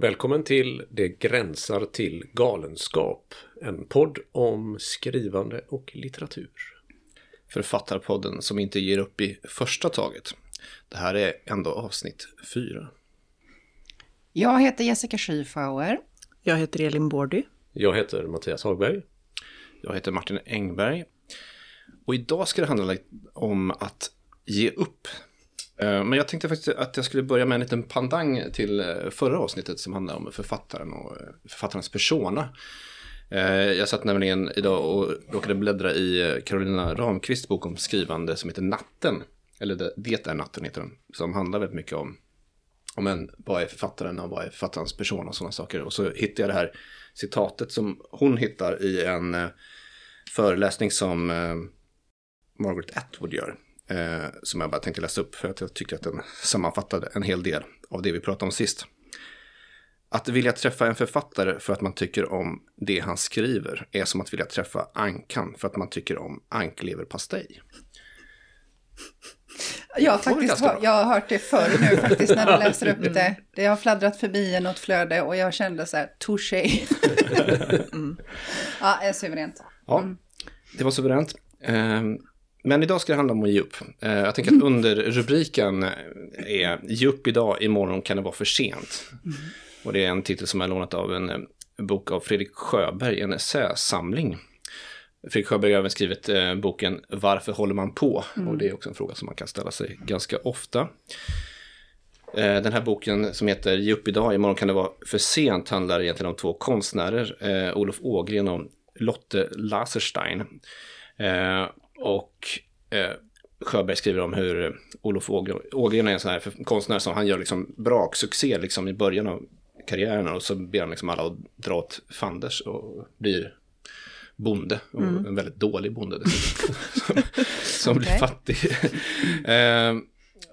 Välkommen till Det gränsar till galenskap. En podd om skrivande och litteratur. Författarpodden som inte ger upp i första taget. Det här är ändå avsnitt fyra. Jag heter Jessica Schiefauer. Jag heter Elin Bordy. Jag heter Mattias Hagberg. Jag heter Martin Engberg. Och idag ska det handla om att ge upp. Eh, men jag tänkte faktiskt att jag skulle börja med en liten pandang till eh, förra avsnittet som handlade om författaren och eh, författarens persona. Jag satt nämligen idag och råkade bläddra i Carolina Ramqvists bok om skrivande som heter Natten. Eller Det, är natten heter den. Som handlar väldigt mycket om, om en, vad är författaren och vad är författarens persona och sådana saker. Och så hittade jag det här citatet som hon hittar i en föreläsning som Margaret Atwood gör. Eh, som jag bara tänkte läsa upp för att jag tycker att den sammanfattade en hel del av det vi pratade om sist. Att vilja träffa en författare för att man tycker om det han skriver är som att vilja träffa ankan för att man tycker om ankleverpastej. Jag har, Det var faktiskt hör, jag har hört det förr nu faktiskt när du läser upp det. Det har fladdrat förbi i något flöde och jag kände så här, touché. mm. Ja, är suveränt. Ja, det var suveränt. Eh, Men idag ska det handla om att ge upp. Eh, Jag tänker att under rubriken är Ge upp idag, imorgon kan det vara för sent. Och det är en titel som är lånat av en eh, bok av Fredrik Sjöberg, en essäsamling. Fredrik Sjöberg har även skrivit eh, boken Varför håller man på? Och det är också en fråga som man kan ställa sig ganska ofta. Eh, Den här boken som heter Ge upp idag, imorgon kan det vara för sent handlar egentligen om två konstnärer, eh, Olof Ågren och Lotte Laserstein. Och eh, Sjöberg skriver om hur Olof Ågren, är en sån här konstnär som han gör liksom braksuccé liksom i början av karriären och så ber han liksom alla att dra åt fanders och blir bonde och en väldigt dålig bonde dessutom. som, som blir fattig. eh,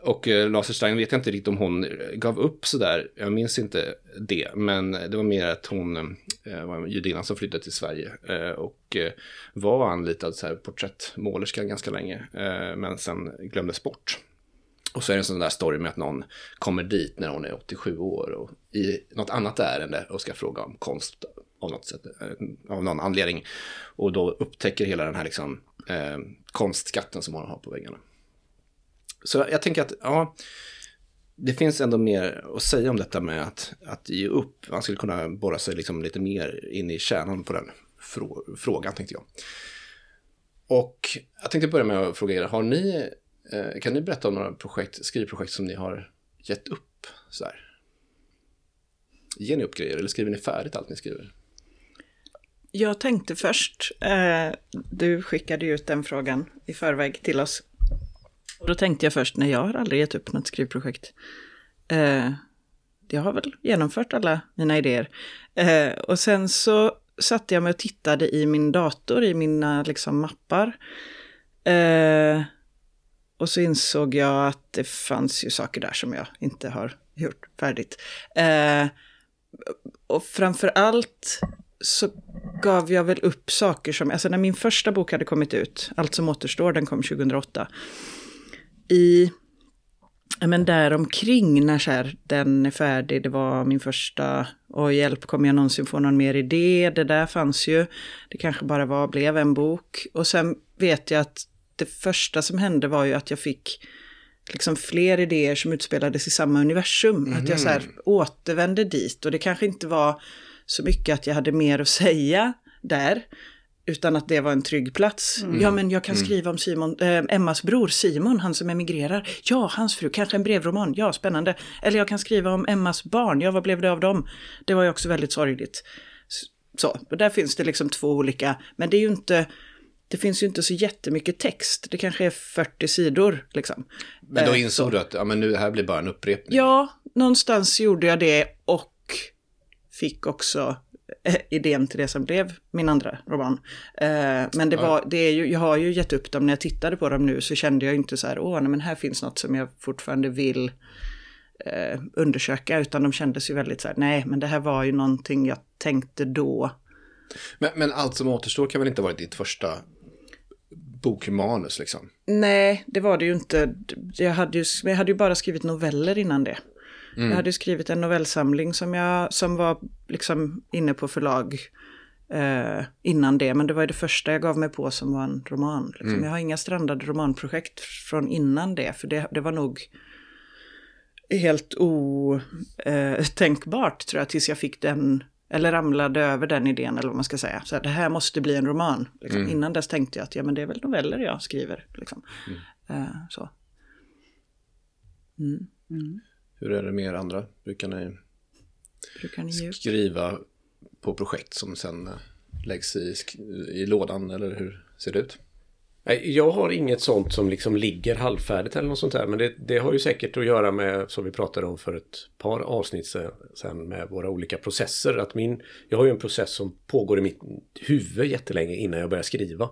och eh, Laserstein vet jag inte riktigt om hon eh, gav upp sådär. Jag minns inte det. Men det var mer att hon eh, eh, var en judinna som flyttade till Sverige. Eh, och eh, var anlitad så här, porträttmålerska ganska länge. Eh, men sen glömdes bort. Och så är det en sån där story med att någon kommer dit när hon är 87 år och i något annat ärende och ska fråga om konst av något sätt, eh, av någon anledning. Och då upptäcker hela den här liksom, eh, konstskatten som hon har på väggarna. Så jag tänker att, ja, det finns ändå mer att säga om detta med att, att ge upp. Man skulle kunna borra sig liksom lite mer in i kärnan på den frå- frågan, tänkte jag. Och jag tänkte börja med att fråga er, har ni, eh, kan ni berätta om några projekt, skrivprojekt som ni har gett upp? Så här? Ger ni upp grejer eller skriver ni färdigt allt ni skriver? Jag tänkte först, eh, du skickade ju ut den frågan i förväg till oss. Och då tänkte jag först, nej jag har aldrig gett upp något skrivprojekt. Eh, jag har väl genomfört alla mina idéer. Eh, och sen så satte jag mig och tittade i min dator, i mina liksom mappar. Eh, och så insåg jag att det fanns ju saker där som jag inte har gjort färdigt. Eh, och framför allt så gav jag väl upp saker som, alltså när min första bok hade kommit ut, Allt som återstår, den kom 2008. I, men där omkring när så här, den är färdig, det var min första, och hjälp, kommer jag någonsin få någon mer idé? Det där fanns ju, det kanske bara var, blev en bok. Och sen vet jag att det första som hände var ju att jag fick liksom fler idéer som utspelades i samma universum. Att jag så här återvände dit och det kanske inte var så mycket att jag hade mer att säga där. Utan att det var en trygg plats. Ja, men jag kan skriva om Simon, eh, Emmas bror Simon, han som emigrerar. Ja, hans fru, kanske en brevroman. Ja, spännande. Eller jag kan skriva om Emmas barn. Ja, vad blev det av dem? Det var ju också väldigt sorgligt. Så, och där finns det liksom två olika. Men det är ju inte, det finns ju inte så jättemycket text. Det kanske är 40 sidor liksom. Men då Eh, insåg du att ja, men nu, här blir bara en upprepning. Ja, någonstans gjorde jag det och fick också idén till det som blev min andra roman. Eh, men det var, det är ju, jag har ju gett upp dem när jag tittade på dem nu så kände jag inte så här, åh, nej, men här finns något som jag fortfarande vill eh, undersöka, utan de kändes ju väldigt så här, nej, men det här var ju någonting jag tänkte då. Men, men allt som återstår kan väl inte ha varit ditt första bokmanus liksom? Nej, det var det ju inte. Jag hade ju, jag hade ju bara skrivit noveller innan det. Jag hade skrivit en novellsamling som, jag, som var liksom inne på förlag eh, innan det. Men det var det första jag gav mig på som var en roman. Liksom. Jag har inga strandade romanprojekt från innan det. För det, det var nog helt otänkbart tror jag tills jag fick den, eller ramlade över den idén eller vad man ska säga. Så här, det här måste bli en roman. Liksom. Innan dess tänkte jag att ja, men det är väl noveller jag skriver. Liksom. Eh, så. Hur är det med er andra? Brukar ni Brukar ni skriva på projekt som sen eh, läggs i, i lådan eller hur ser det ut? Jag har inget sånt som liksom ligger halvfärdigt eller något sånt där. Men det, det har ju säkert att göra med, som vi pratade om för ett par avsnitt se- sen, med våra olika processer. Att min, jag har ju en process som pågår i mitt huvud jättelänge innan jag börjar skriva.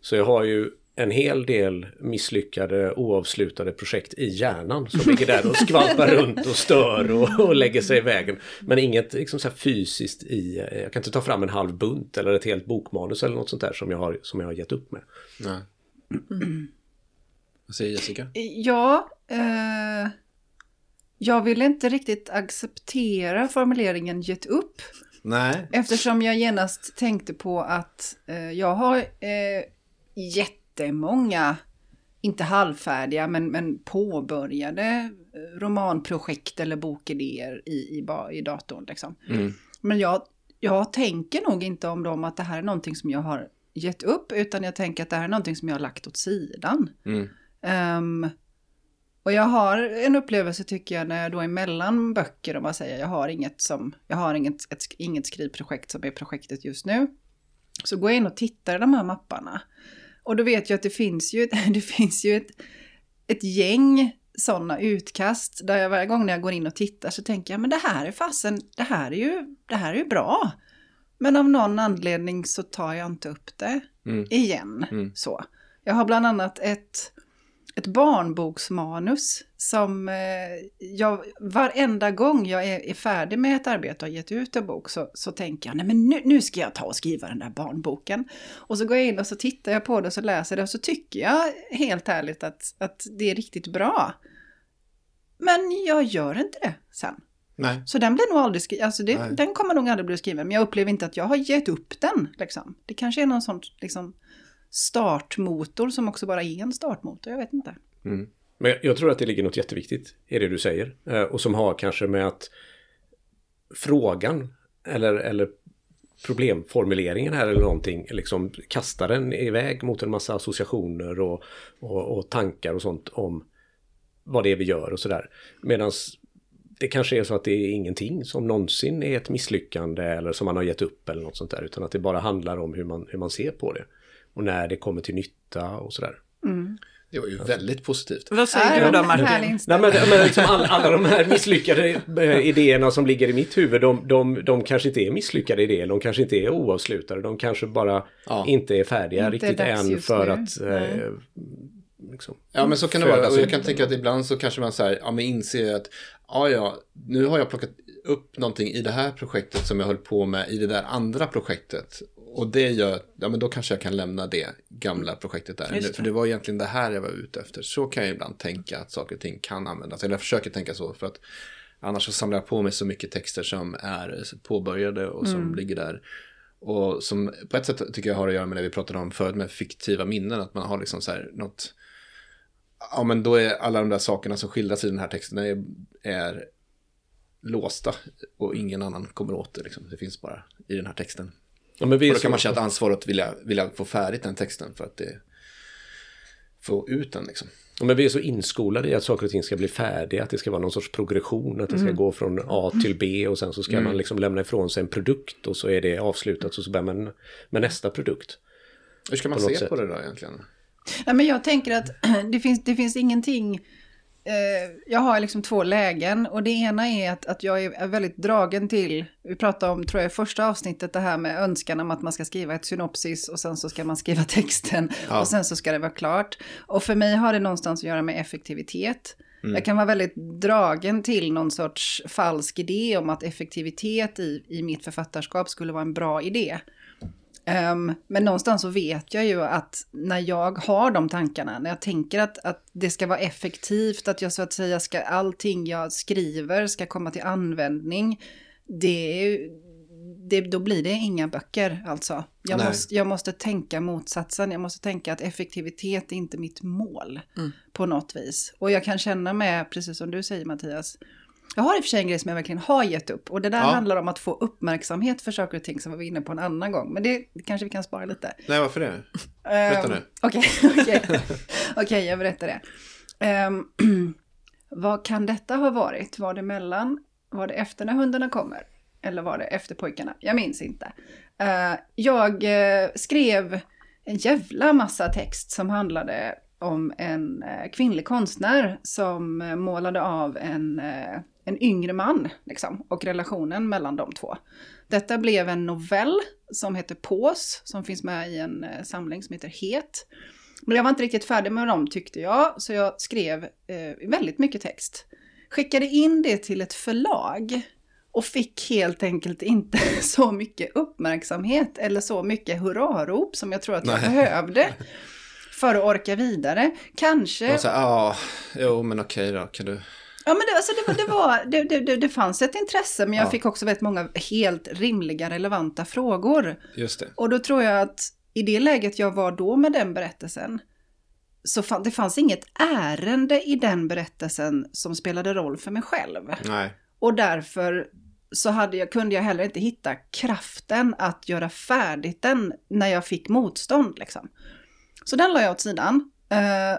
Så jag har ju en hel del misslyckade oavslutade projekt i hjärnan som ligger där och skvalpar runt och stör och, och lägger sig i vägen. Men inget liksom så här fysiskt i, jag kan inte ta fram en halv bunt eller ett helt bokmanus eller något sånt där som jag har, som jag har gett upp med. Nej. Vad säger Jessica? Ja, eh, jag vill inte riktigt acceptera formuleringen gett upp. Nej. Eftersom jag genast tänkte på att eh, jag har eh, jättemånga, inte halvfärdiga, men, men påbörjade eh, romanprojekt eller bokidéer i, i, i datorn. Liksom. Men jag, jag tänker nog inte om dem att det här är någonting som jag har gett upp, utan jag tänker att det här är någonting som jag har lagt åt sidan. Mm. Ehm, och jag har en upplevelse tycker jag när jag då är mellan böcker och man säger jag har inget som, jag har inget, ett, inget skrivprojekt som är projektet just nu. Så går jag in och tittar i de här mapparna. Och då vet jag att det finns ju, det finns ju ett, ett gäng sådana utkast där jag varje gång när jag går in och tittar så tänker jag men det här är fasen, det här är ju, det här är ju bra. Men av någon anledning så tar jag inte upp det Mm. igen. Mm. Så. Jag har bland annat ett, ett barnboksmanus som eh, jag varenda gång jag är, är färdig med ett arbete och har gett ut en bok så, så tänker jag nej men nu, nu ska jag ta och skriva den där barnboken. Och så går jag in och så tittar jag på det och så läser det och så tycker jag helt ärligt att, att det är riktigt bra. Men jag gör inte det sen. Nej. Så den blir nog aldrig skriven, alltså det, den kommer nog aldrig bli skriven. Men jag upplever inte att jag har gett upp den. Liksom. Det kanske är någon sån liksom, startmotor som också bara är en startmotor, jag vet inte. Mm. Men jag- tror att det ligger något jätteviktigt i det du säger. Eh, och som har kanske med att frågan eller, eller problemformuleringen här eller någonting liksom kastar den iväg mot en massa associationer och, och, och tankar och sånt om vad det är vi gör och sådär. Medan det kanske är så att det är ingenting som någonsin är ett misslyckande eller som man har gett upp eller något sånt där. Utan att det bara handlar om hur man, hur man ser på det. Och när det kommer till nytta och sådär. Det var ju väldigt positivt. Vad säger du då Martin? Nej, men, men liksom alla, alla de här misslyckade eh, idéerna som ligger i mitt huvud, de, de, de kanske inte är misslyckade idéer, de kanske inte är oavslutade, de kanske bara Ja. inte är färdiga Inte riktigt än för nu. att... Eh, liksom. Ja men så kan det vara. Och jag kan tänka att ibland så kanske man så här, ja men inser att ja ja, nu har jag plockat upp någonting i det här projektet som jag höll på med i det där andra projektet. Och det gör, ja men då kanske jag kan lämna det gamla projektet där. Just det. För det var egentligen det här jag var ute efter. Så kan jag ibland tänka att saker och ting kan användas. Eller jag försöker tänka så för att annars så samlar jag på mig så mycket texter som är påbörjade och som ligger där. Och som på ett sätt tycker jag har att göra med det vi pratade om förut med fiktiva minnen. Att man har liksom så här något Ja, men då är alla de där sakerna som skildras i den här texten är, är låsta och ingen annan kommer åt det. Liksom. Det finns bara i den här texten. Ja, men vi Och är då kan man känna ett ansvar att vilja, vilja få färdigt den texten för att det, få ut den. Liksom. ja, men vi är så inskolade i att saker och ting ska bli färdiga, att det ska vara någon sorts progression, att det ska gå från A till B och sen så ska man liksom lämna ifrån sig en produkt och så är det avslutat och så börjar man med nästa produkt. Hur ska man På se sätt. på det då egentligen? Nej, men jag tänker att det finns, det finns ingenting... Eh, jag har liksom två lägen och det ena är att, att jag är väldigt dragen till, vi pratade om, tror jag, i första avsnittet, det här med önskan om att man ska skriva ett synopsis och sen så ska man skriva texten Ja. och sen så ska det vara klart. Och för mig har det någonstans att göra med effektivitet. Jag kan vara väldigt dragen till någon sorts falsk idé om att effektivitet i, i mitt författarskap skulle vara en bra idé. Ehm, men någonstans så vet jag ju att när jag har de tankarna, när jag tänker att, att det ska vara effektivt, att jag så att säga ska, allting jag skriver ska komma till användning, det är det, då blir det inga böcker alltså. Jag måste, jag måste tänka motsatsen, jag måste tänka att effektivitet är inte mitt mål Mm. på något vis. Och jag kan känna med, precis som du säger Mattias, jag har i och för sig en grej som jag verkligen har gett upp. Och det där Ja. handlar om att få uppmärksamhet för saker och ting som vi var inne på en annan gång. Men det kanske vi kan spara lite. Nej, varför det? Berätta Ehm, nu. Okej, okej. Okej, jag berättar det. Ehm, vad kan detta ha varit? Var det mellan, var det efter när hundarna kommer? Eller var det efter pojkarna? Jag minns inte. Eh, jag eh, skrev en jävla massa text som handlade om en eh, kvinnlig konstnär som eh, målade av en, eh, en yngre man, liksom, och relationen mellan de två. Detta blev en novell som heter Pås, som finns med i en samling som heter Het. Men jag var inte riktigt färdig med dem tyckte jag, så jag skrev eh, väldigt mycket text. Skickade in det till ett förlag och fick helt enkelt inte så mycket uppmärksamhet eller så mycket hurrarop som jag tror att jag Nej. behövde för att orka vidare. Kanske... Ja, jo men okej då, kan du... Ja, men det, alltså, det, det, var, det, det, det, fanns ett intresse, men jag Ja. fick också väldigt många helt rimliga, relevanta frågor. Just det. Och då tror jag att i det läget jag var då med den berättelsen, så fan, det fanns inget ärende i den berättelsen som spelade roll för mig själv. Nej. Och därför så hade jag, kunde jag heller inte hitta kraften att göra färdigt den när jag fick motstånd. Liksom. Så den la jag åt sidan. Eh,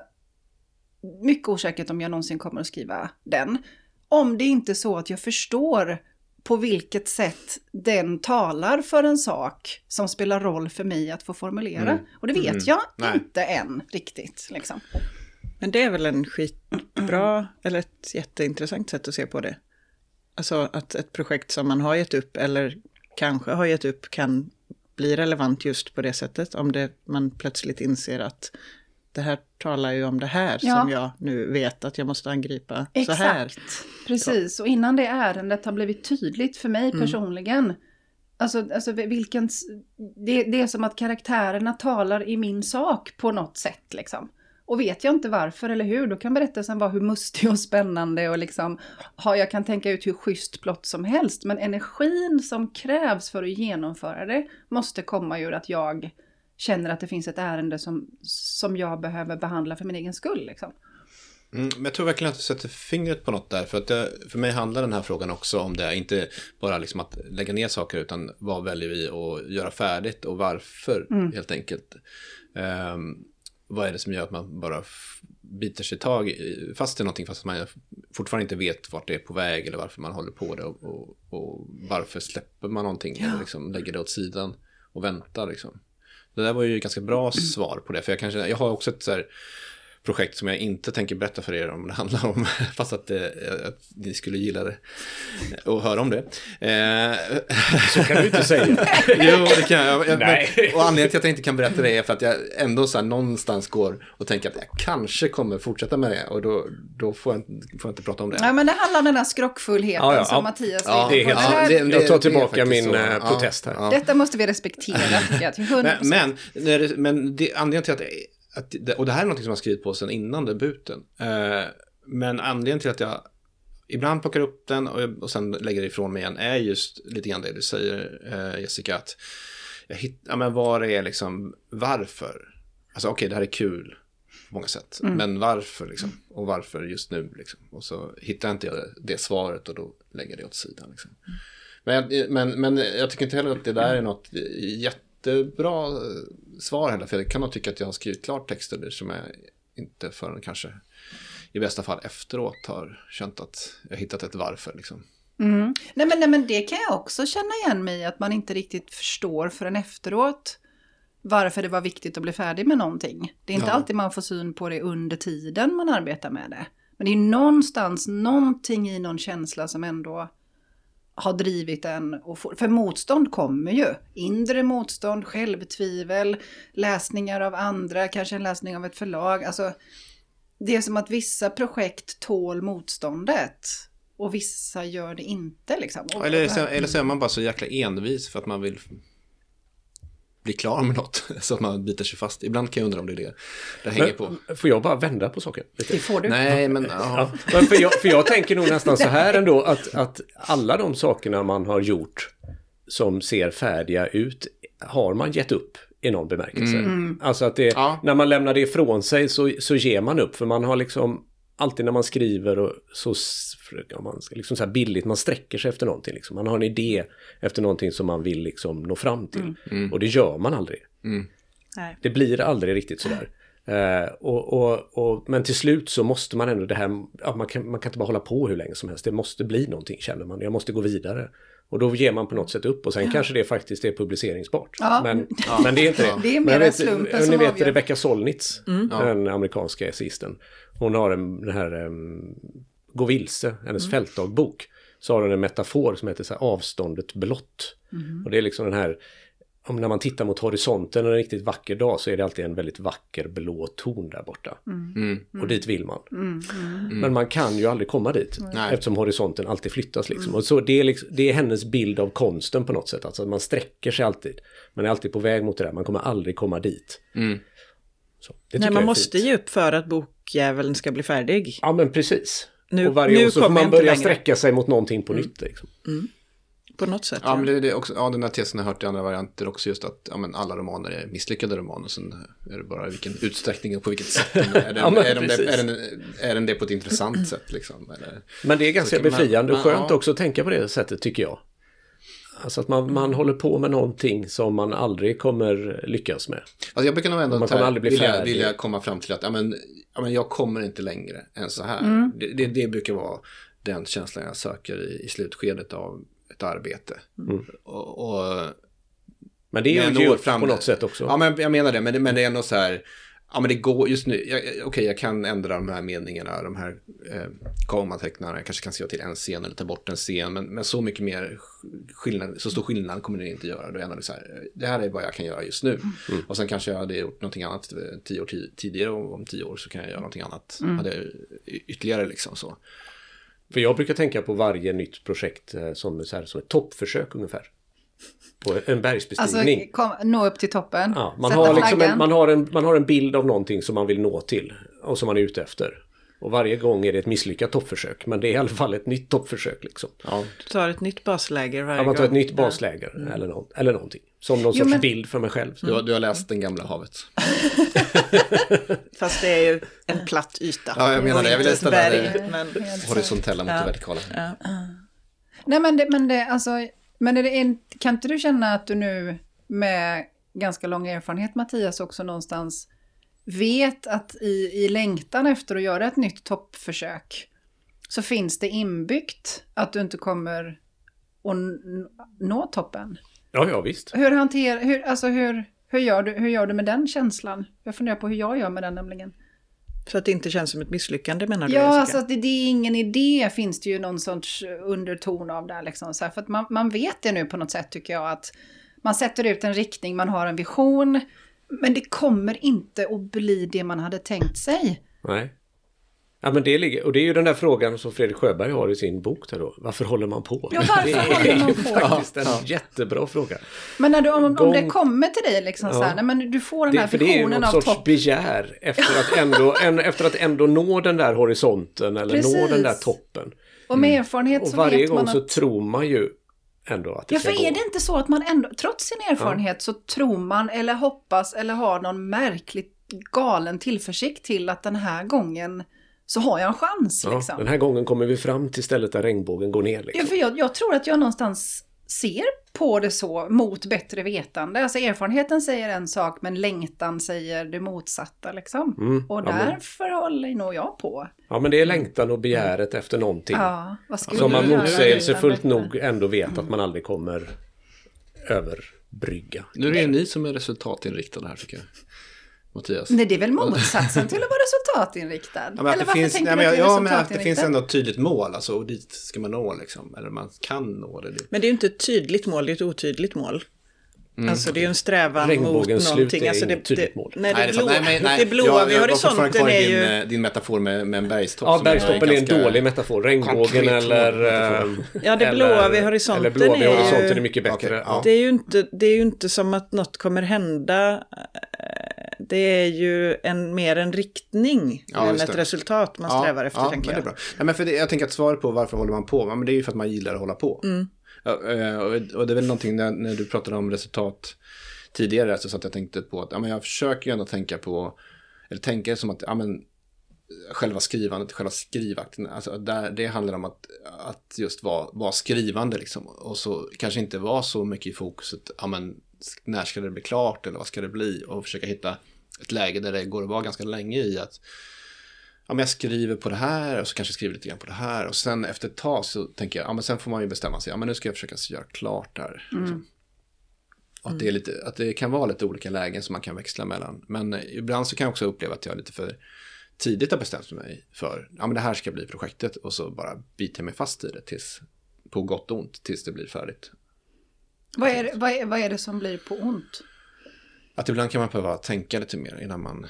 mycket osäkert om jag någonsin kommer att skriva den. Om det inte är så att jag förstår på vilket sätt den talar för en sak som spelar roll för mig att få formulera. Mm. Och det vet Mm. jag Nej. inte än riktigt. Liksom. Men det är väl en skitbra, eller ett jätteintressant sätt att se på det. Alltså att ett projekt som man har gett upp, eller kanske har gett upp, kan bli relevant just på det sättet. Om det, man plötsligt inser att det här talar ju om det här Ja. som jag nu vet att jag måste angripa så här. Exakt, precis. Och innan det ärendet har blivit tydligt för mig Mm. personligen. Alltså, alltså vilken... Det, det är som att karaktärerna talar i min sak på något sätt liksom. Och vet jag inte varför eller hur, då kan berättelsen vara hur mustig och spännande och liksom, ha, jag kan tänka ut hur schysst plott som helst. Men energin som krävs för att genomföra det måste komma ur att jag känner att det finns ett ärende som, som jag behöver behandla för min egen skull. Liksom. Mm, men jag tror verkligen att du sätter fingret på något där. För, att det, för mig handlar den här frågan också om det. Inte bara liksom att lägga ner saker utan vad väljer vi att göra färdigt och varför helt enkelt. Ehm, vad är det som gör att man bara biter sig tag i, fast i någonting fast man fortfarande inte vet vart det är på väg eller varför man håller på det och, och, och varför släpper man någonting eller liksom lägger det åt sidan och väntar liksom. Det där var ju ganska bra svar på det, för jag, kanske, jag har också ett så här projekt som jag inte tänker berätta för er om det handlar om, fast att, eh, att ni skulle gilla det och höra om det. Eh, Så kan du inte säga. jo, det kan jag. jag Nej. men, och anledningen till att jag inte kan berätta det är för att jag ändå så här någonstans går och tänker att jag kanske kommer fortsätta med det och då, då får, jag, inte- får jag inte prata om det. Ja, men det handlar om den där skrockfullheten Ja, ja, som ja. Mattias Ja, det är helt Det här- det- Jag tar det tillbaka min så. eh, Ja, protest här. ja. Detta måste vi respektera, tycker jag, till 100%. Men, men, det, men det, anledningen till att, att och det här är något som jag skrivit på sedan innan debuten. Eh, men anledningen till att jag ibland plockar upp den och, och sen lägger ifrån mig igen är just lite grann det du säger eh, Jessica. Att jag hittar, ja, men det är liksom, varför? Alltså okej, det här är kul på många sätt. Men varför liksom? Och varför just nu liksom? Och så hittar inte jag det, det svaret och då lägger jag det åt sidan liksom. Men, jag- men, men jag tycker inte heller att det där är något jättebra eh, svar heller. För jag kan nog tycka att jag har skrivit klart texter som jag inte förrän kanske i bästa fall efteråt har känt att jag hittat ett varför. Liksom. Mm. Nej, men, nej, men det kan jag också känna igen mig i, att man inte riktigt förstår förrän efteråt varför det var viktigt att bli färdig med någonting. Det är inte Ja. alltid man får syn på det under tiden man arbetar med det. Men det är någonstans någonting i någon känsla som ändå har drivit en. Och för motstånd kommer ju. Inre motstånd, självtvivel, läsningar av andra, kanske en läsning av ett förlag. Alltså, det är som att vissa projekt tål motståndet. Och vissa gör det inte liksom. Eller, så, eller så är man bara så jäkla envis för att man vill bli klar med något så att man biter sig fast. Ibland kan jag undra om det är det det hänger på. Men, får jag bara vända på saken? lite? Det får du. Nej, men ja. Ja, men för, jag, för jag tänker nog nästan så här ändå att, att alla de sakerna man har gjort som ser färdiga ut har man gett upp i någon bemärkelse. Alltså att det, Ja. när man lämnar det ifrån sig så, så ger man upp för man har liksom alltid när man skriver och så ja, man liksom så här billigt, man sträcker sig efter någonting. Liksom. Man har en idé efter någonting som man vill liksom nå fram till. Och det gör man aldrig. Nej. Det blir aldrig riktigt sådär. Eh, och, och, och, men till slut så måste man ändå det här, ja, man, kan, man kan inte bara hålla på hur länge som helst. Det måste bli någonting känner man. Jag måste gå vidare. Och då ger man på något sätt upp och sen kanske det faktiskt är publiceringsbart. Ja. Men, men det är inte det. Det är Men mer jag vet, slumpen Ni som vet avgör. Rebecca Solnitz, den amerikanska essayisten. Hon har en, den här um, Gå vilse, hennes fältdagbok. Så har hon en metafor som heter så här, avståndet blått. Och det är liksom den här om när man tittar mot horisonten en riktigt vacker dag så är det alltid en väldigt vacker blå ton där borta. Mm. Och dit vill man. Men man kan ju aldrig komma dit. Nej. Eftersom horisonten alltid flyttas liksom. Och så det, är liksom, det är hennes bild av konsten på något sätt. Alltså att man sträcker sig alltid. Man är alltid på väg mot det där. Man kommer aldrig komma dit. Mm. Så, Nej, man måste fint. ge upp för att bokjäveln ska bli färdig. Ja men precis. Nu- och varje nu år så får man börja längre. sträcka sig mot någonting på nytt. Liksom. På något sätt. Ja, men det, det är också, ja, den här tesen har jag hört i andra varianter också just att ja, men alla romaner är misslyckade romaner. Sen är det bara i vilken utsträckning och på vilket sätt. den- Är den, Ja, men är, de det, är, den, är den det på ett intressant sätt liksom? Eller? Men det är ganska Så man- befriande och man- skönt ja. också att tänka på det sättet tycker jag. Alltså att man, man håller på med någonting som man aldrig kommer lyckas med. Alltså jag brukar nog ändå Man här kommer aldrig bli vilja, färdig. vilja komma fram till att ja, men, ja, men jag kommer inte längre än så här. Mm. Det, det, det brukar vara den känslan jag söker i, i slutskedet av ett arbete. Mm. Och, och Men det är ju fram- på något sätt också. Ja, men jag menar det. Men, det- men det är ändå så här. Ja, men det går just nu. Okej, jag kan ändra de här meningarna, de här eh, kommatecknarna. Jag kanske kan skriva till en scen eller ta bort en scen. Men, men så mycket mer sk- skillnad, så stor skillnad kommer det inte göra. Då är det så här, det här är vad jag kan göra just nu. Och sen kanske jag hade gjort någonting annat eh, tio år ti- tidigare och om tio år så kan jag göra någonting annat. Hade jag y- ytterligare liksom så. För jag brukar tänka på varje nytt projekt eh, som, så här, som ett toppförsök ungefär. På en Alltså, bergsbestigning. kom, nå upp till toppen. ja, man, har liksom en, man, har en, man har en bild av någonting som man vill nå till och som man är ute efter. Och varje gång är det ett misslyckat toppförsök. Men det är i alla fall ett nytt toppförsök. Liksom. Ja, Du tar ett nytt basläger varje Ja, man tar ett gång. nytt basläger eller, nå- eller någonting. Som någon Jo, sorts men- bild för mig själv. du, har, du har läst Den gamla havet. Fast det är ju en platt yta. Ja, jag menar det. Jag ställa berg, det- men... Horisontella mot Ja. det vertikala. Ja. Nej men det, men det, alltså, men är det en, kan inte du känna att du nu med ganska lång erfarenhet Mattias också någonstans vet att i, i längtan efter att göra ett nytt toppförsök så finns det inbyggt att du inte kommer att nå toppen. Ja, ja visst. Hur hanterar, hur, alltså hur, hur, gör du, hur gör du med den känslan? Jag funderar på hur jag gör med den nämligen. Så att det inte känns som ett misslyckande menar du? Ja, Jessica? alltså att det, det är ingen idé finns det ju någon sorts underton av där. Liksom, så här, för att man, man vet det nu på något sätt tycker jag. att Man sätter ut en riktning, man har en vision. Men det kommer inte att bli det man hade tänkt sig. Nej. Ja, men det ligger, och det är ju den där frågan som Fredrik Sjöberg har i sin bok där då. Varför håller man på? Ja, varför det är håller man ju på? faktiskt en jättebra fråga. Men när du, om, om Gång- det kommer till dig, liksom, så här, Ja. nej, men du får den Det, här för det är ju visionen någon av sorts topp. begär efter att, ändå, en, efter att ändå nå den där horisonten eller nå Precis. den där toppen. Och med erfarenhet Mm. Och så varje vet gång man så att... tror man ju ändå att det Ja, ska för gå. är det inte så att man ändå, trots sin erfarenhet, så tror man eller hoppas eller har någon märkligt galen tillförsikt till att den här gången så har jag en chans. Ja, liksom. den här gången kommer vi fram till stället där regnbågen går ner. Ja, Liksom. för jag, jag tror att jag någonstans ser på det så mot bättre vetande. Alltså erfarenheten säger en sak men längtan säger det motsatta liksom. Mm, Och ja, men- därför håller nog jag på. Ja, men det är längtan och begäret efter någonting. Ja, Som man du göra motsägelsefullt nog ändå vet att man aldrig kommer överbrygga. Nu är det ju ni som är resultatinriktade här tycker jag. Mattias. Nej, det är väl motsatsen till att vara resultatinriktad? Ja, men att Eller det varför finns, tänker nej, du men, att det är ja, men att det finns ändå ett tydligt mål, alltså, och dit ska man nå liksom. Eller man kan nå det. det. Men det är ju inte ett tydligt mål, det är ett otydligt mål. Alltså det är ju en strävan mot Regnbågens slut någonting. är Alltså det, det, mål. nej, Nej, det, är sant. blå, nej, nej. det blåa jag, vid jag horisonten är i din, ju... eh, din metafor med, med en bergstopp. Ja, är bergstoppen är en dålig metafor. Regnbågen eller... metafor. eh, Ja, det blåa vid horisonten Eller blåa vid är ju- horisonten är mycket bättre. Okej, ja. Det är, ju inte, det är ju inte som att något kommer hända. Eh, Det är ju en, mer en riktning Ja, än ett det. resultat man strävar efter, ja, tänker men jag. Det är bra. Nej, men för det, jag tänker att svaret på varför håller man på, men det är ju för att man gillar att hålla på. Mm. Eh, och, det är väl någonting när, när du pratade om resultat tidigare, så satt jag tänkte på att ja, men jag försöker ju ändå tänka på, eller tänka som att ja, men, själva skrivandet, själva skrivakten, alltså där, det handlar om att, att just vara, vara skrivande liksom. Och så kanske inte vara så mycket i fokuset, ja men när ska det bli klart eller vad ska det bli? Och försöka hitta ett läge där det går att vara ganska länge i att ja, men jag skriver på det här och så kanske jag skriver lite grann på det här och sen efter ett tag så tänker jag, ja men sen får man ju bestämma sig, ja men nu ska jag försöka göra klart det här. Liksom. Och att, det är lite, att det kan vara lite olika lägen som man kan växla mellan. Men eh, ibland så kan jag också uppleva att jag lite för tidigt har bestämt mig för, ja men det här ska bli projektet och så bara biter jag mig fast i det tills, på gott och ont, tills det blir färdigt. Vad är, det, vad, är, vad är det som blir på ont? Att ibland kan man behöva tänka lite mer innan man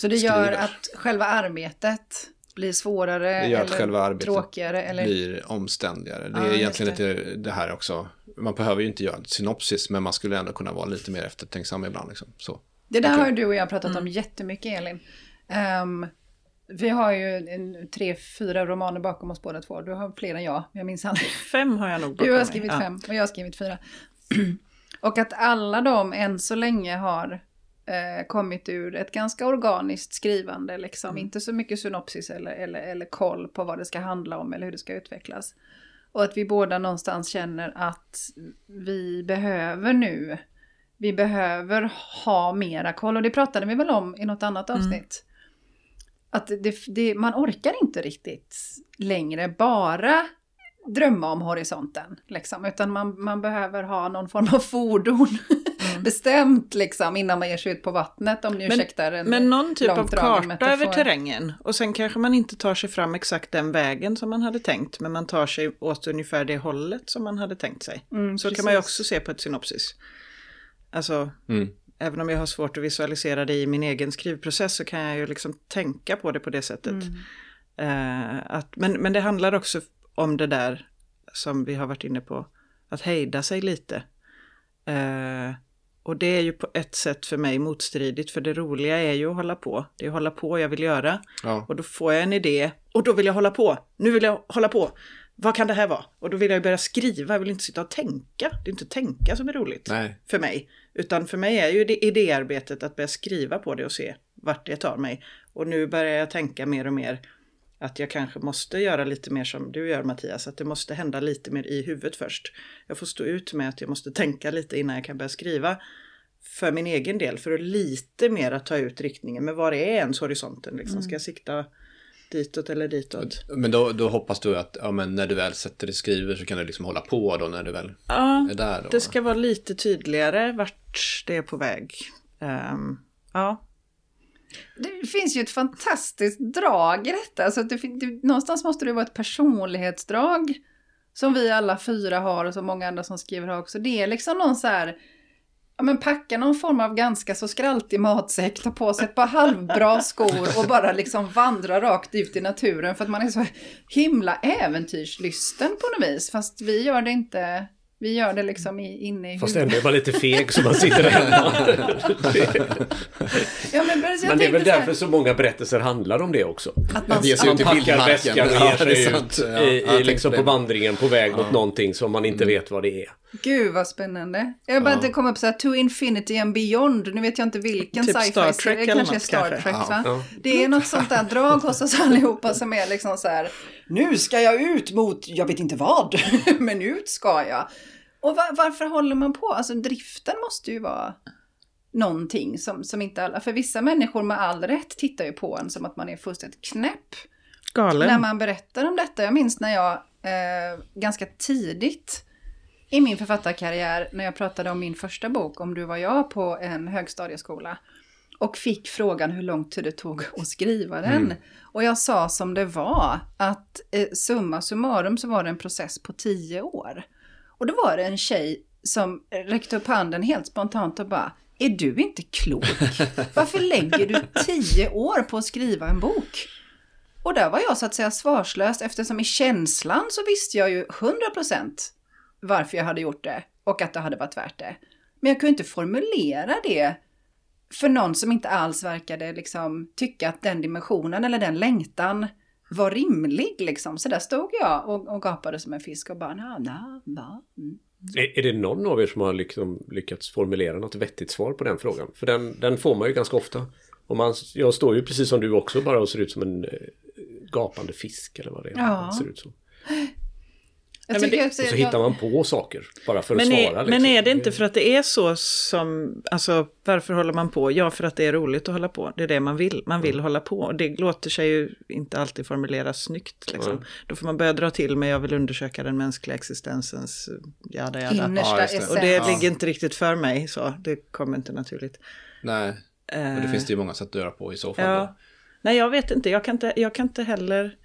Så det gör Skriver. att själva arbetet blir svårare Det gör att eller själva arbetet tråkigare? Eller? blir omständigare. Det Ja, är egentligen det. lite det här också. Man behöver ju inte göra en synopsis, men man skulle ändå kunna vara lite mer eftertänksam ibland. Liksom. Så. Det där Okej. har du och jag pratat om jättemycket Elin. Ehm, vi har ju en, tre, fyra romaner bakom oss båda två. Du har fler än jag, jag minns aldrig. Fem har jag nog bakom Du har mig. skrivit Ja. fem och jag har skrivit fyra. och att alla de än så länge har eh, kommit ur ett ganska organiskt skrivande. Liksom. Mm. Inte så mycket synopsis eller, eller, eller koll på vad det ska handla om eller hur det ska utvecklas. Och att vi båda någonstans känner att vi behöver nu, vi behöver ha mera koll. Och det pratade vi väl om i något annat Mm. avsnitt. Att det, det, man orkar inte riktigt längre bara drömma om horisonten. Liksom, utan man, man behöver ha någon form av fordon bestämt liksom, innan man ger sig ut på vattnet. Om ni Mm. Men- ursäktar en Men någon typ av karta metafor. över terrängen. Och sen kanske man inte tar sig fram exakt den vägen som man hade tänkt. Men man tar sig åt ungefär det hållet som man hade tänkt sig. Mm, Så precis. kan man ju också se på ett synopsis. Alltså, Mm. även om jag har svårt att visualisera det i min egen skrivprocess så kan jag ju liksom tänka på det på det sättet. Mm. Eh, att, men, men det handlar också om det där som vi har varit inne på. Att hejda sig lite. Eh, och det är ju på ett sätt för mig motstridigt. För det roliga är ju att hålla på. Det är att hålla på jag vill göra. Ja. Och då får jag en idé. Och då vill jag hålla på. Nu vill jag hålla på. Vad kan det här vara? Och då vill jag börja skriva. Jag vill inte sitta och tänka. Det är inte tänka som är roligt Nej. för mig. Utan för mig är ju det idéarbetet att börja skriva på det och se vart det tar mig. Och nu börjar jag tänka mer och mer att jag kanske måste göra lite mer som du gör Mattias. Att det måste hända lite mer i huvudet först. Jag får stå ut med att jag måste tänka lite innan jag kan börja skriva. För min egen del, för att lite mer att ta ut riktningen. Men var är ens horisonten liksom? Ska jag sikta ditåt eller ditåt? Men då, då hoppas du att ja, men när du väl sätter dig och skriver så kan du liksom hålla på då när du väl Ja, är där. Då. det ska vara lite tydligare vart det är på väg. Ehm, ja, det finns ju ett fantastiskt drag i detta. Alltså att det, det, någonstans måste det vara ett personlighetsdrag. Som vi alla fyra har och som många andra som skriver har också. Det är liksom någon så här... Ja men packa någon form av ganska så skraltig matsäck, ta på sig ett par halvbra skor och bara liksom vandra rakt ut i naturen för att man är så himla äventyrslysten på något vis. Fast vi gör det inte, vi gör det liksom i, inne i Fast huvudet. ändå är man lite feg så man sitter hemma. Ja, men, precis, jag Men det är väl så här, att så många berättelser handlar om det också. att man, Att i packar väskan och Ja, ger det är sig ut Ja, i, i, liksom det. på vandringen på väg mot någonting som man inte vet vad det är. Gud vad spännande. Jag bara Ja. att det kom upp så här To Infinity and Beyond. Nu vet jag inte vilken Typ sci-fi. Star serie. Trek eller kanske är Star kanske. Trek Ja. va? Ja. Det är något sånt där drag hos oss allihopa som är liksom så här. Nu ska jag ut mot, jag vet inte vad, men ut ska jag. Och va- varför håller man på? Alltså driften måste ju vara någonting som, som inte alla, för vissa människor med all rätt tittar ju på en som att man är fullständigt knäpp galen. när man berättar om detta. Jag minns när jag eh, ganska tidigt i min författarkarriär när jag pratade om min första bok, Om du var jag, på en högstadieskola. Och fick frågan hur lång tid det tog att skriva den. Och jag sa som det var, att eh, summa summarum så var det en process på tio år. Och då var det en tjej som räckte upp handen helt spontant och bara är du inte klok? Varför lägger du tio år på att skriva en bok? Och där var jag så att säga svarslös eftersom i känslan så visste jag ju 100% varför jag hade gjort det och att det hade varit värt det. Men jag kunde inte formulera det för någon som inte alls verkade liksom tycka att den dimensionen eller den längtan var rimlig liksom. Så där stod jag och, och gapade som en fisk och bara na, na, na. Mm. Är, är det någon av er som har liksom lyckats formulera något vettigt svar på den frågan? För den, den får man ju ganska ofta. Och man, jag står ju precis som du också bara och ser ut som en eh, gapande fisk eller vad det är. Ja. Ser ut som. Jag men tycker det- också, Och så jag- hittar man på saker bara för att Men svara. är, liksom. men är det inte för att det är så som, alltså varför håller man på? Ja, för att det är roligt att hålla på. Det är det man vill. Man vill hålla på. Och det låter sig ju inte alltid formuleras snyggt. Liksom. Mm. Då får man börja dra till med jag vill undersöka den mänskliga existensens jada jada. Innersta Ja, essens. Och det Ja. ligger inte riktigt för mig så. Det kommer inte naturligt. Nej, men det Eh, finns det ju många sätt att göra på i så fall. Ja. Nej, jag vet inte. Jag kan inte, jag kan inte heller...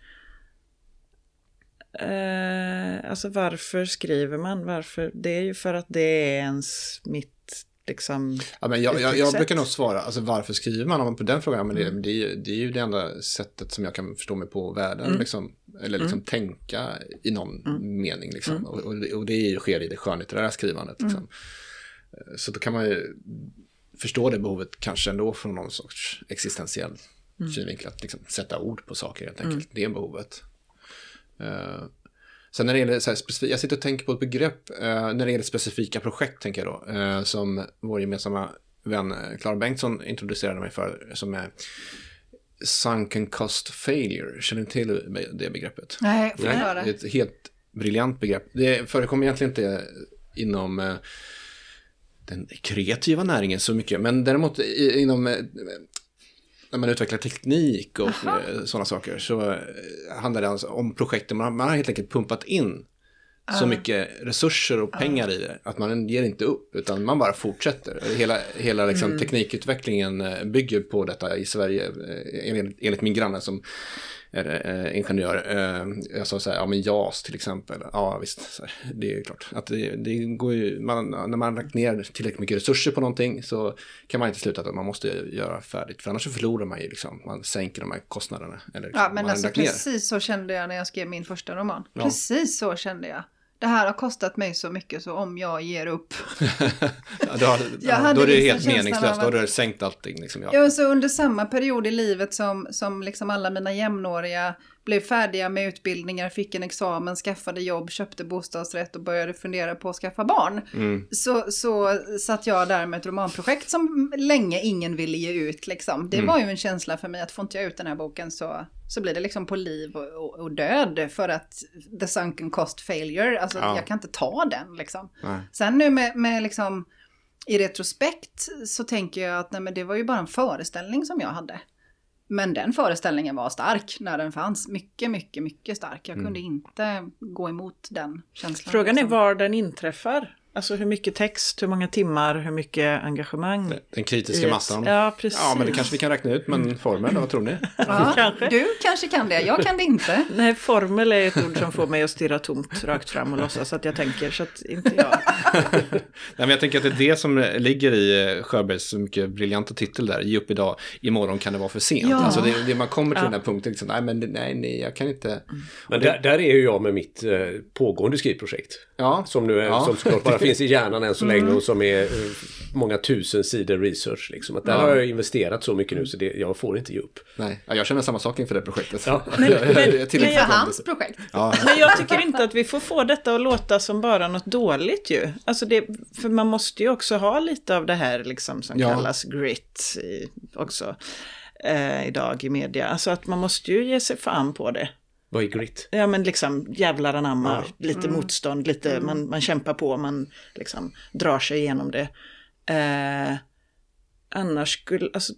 Eh, alltså varför skriver man? Varför? Det är ju för att det är ens mitt liksom... Ja, men jag, jag, jag brukar nog svara, alltså varför skriver man om man på den frågan? Ja, Men det, det, är, ju- det är ju det enda sättet som jag kan förstå mig på världen, liksom, eller liksom tänka i någon mening. Liksom. Och, och, det- och det är ju, sker i det skönlitterära skrivandet. Liksom. Eh, Så då kan man ju förstå det behovet kanske ändå från någon sorts existentiell synvinkel, att liksom sätta ord på saker helt enkelt. Det är behovet. Eh, Sen när det gäller så här jag sitter och tänker på ett begrepp eh, när det gäller specifika projekt tänker jag då, eh, som vår gemensamma vän Clara Bengtsson introducerade mig för, som är sunken cost failure. Känner ni till det begreppet? Nej, får jag höra? Det är ett helt briljant begrepp. Det förekommer egentligen inte inom den kreativa näringen så mycket, men däremot inom när man utvecklar teknik och eh, sådana saker så eh, handlar det alltså om projekten. Man, har- man har helt enkelt pumpat in så mycket resurser och pengar i det att man ger inte upp utan man bara fortsätter. Hela, hela liksom, teknikutvecklingen eh, bygger på detta i Sverige enligt, enligt min granne som eh, ingenjör. Eh, jag sa så här, ja men JAS till exempel. Ja visst, här, det är klart. Att det, det går ju, man, när man har lagt ner tillräckligt mycket resurser på någonting så kan man inte sluta att man måste göra färdigt. För annars så förlorar man ju liksom, man sänker de här kostnaderna. Eller liksom, Ja, men man har alltså ner. precis så kände jag när jag skrev min första roman. Ja. Precis så kände jag. Det här har kostat mig så mycket så om jag ger upp. Ja, då, har, ja, då är det liksom helt meningslöst, då har du sänkt allting. Liksom, ja. Ja, så under samma period i livet som, som liksom alla mina jämnåriga blev färdiga med utbildningar, fick en examen, skaffade jobb, köpte bostadsrätt och började fundera på att skaffa barn. Mm. Så, så satt jag där med ett romanprojekt som länge ingen ville ge ut. Liksom. Det Mm. var ju en känsla för mig att får inte jag ut den här boken så, så blir det liksom på liv och, och, och död för att the sunken cost failure, alltså Ja. jag kan inte ta den liksom. Nej. Sen nu med, med liksom i retrospekt så tänker jag att nej, men det var ju bara en föreställning som jag hade. Men den föreställningen var stark när den fanns. Mycket, mycket, mycket stark. Jag kunde inte gå emot den känslan. Frågan är liksom. var den inträffar. Alltså hur mycket text, hur många timmar, hur mycket engagemang. Den kritiska massan. Ja, precis. Ja, men det kanske vi kan räkna ut med en formel, vad tror ni? Ja, Kanske. Du kanske kan det, jag kan det inte. Nej, formel är ett ord som får mig att stirra tomt rakt fram och låtsas att jag tänker, så att inte jag. Nej, men jag tänker att det är det som ligger i eh, Sjöbergs mycket briljanta titel där. Ge upp idag, imorgon kan det vara för sent. Ja. Alltså det, det man kommer till Ja. den här punkten, liksom, nej men nej, nej, jag kan inte. Men där, där är ju jag med mitt eh, pågående skrivprojekt. Ja, Som nu är, Ja. som såklart bara finns i hjärnan än så länge och som är eh, många tusen sidor research. Liksom. Att där Ja. har jag investerat så mycket nu så det, jag får inte ge upp. nej, ja, jag känner samma sak inför det projektet. Ja. Men- men jag- fram- hans projekt. Ja, Men jag tycker inte att vi får få detta att låta som bara något dåligt ju. Alltså det, för man måste ju också ha lite av det här liksom som Ja. kallas grit i, också eh, idag i media. Alltså att man måste ju ge sig fan på det. Vad är grit? Ja men liksom jävlar anamma, Ja. lite motstånd, lite, man, man kämpar på, man liksom drar sig igenom det. Eh, annars skulle, alltså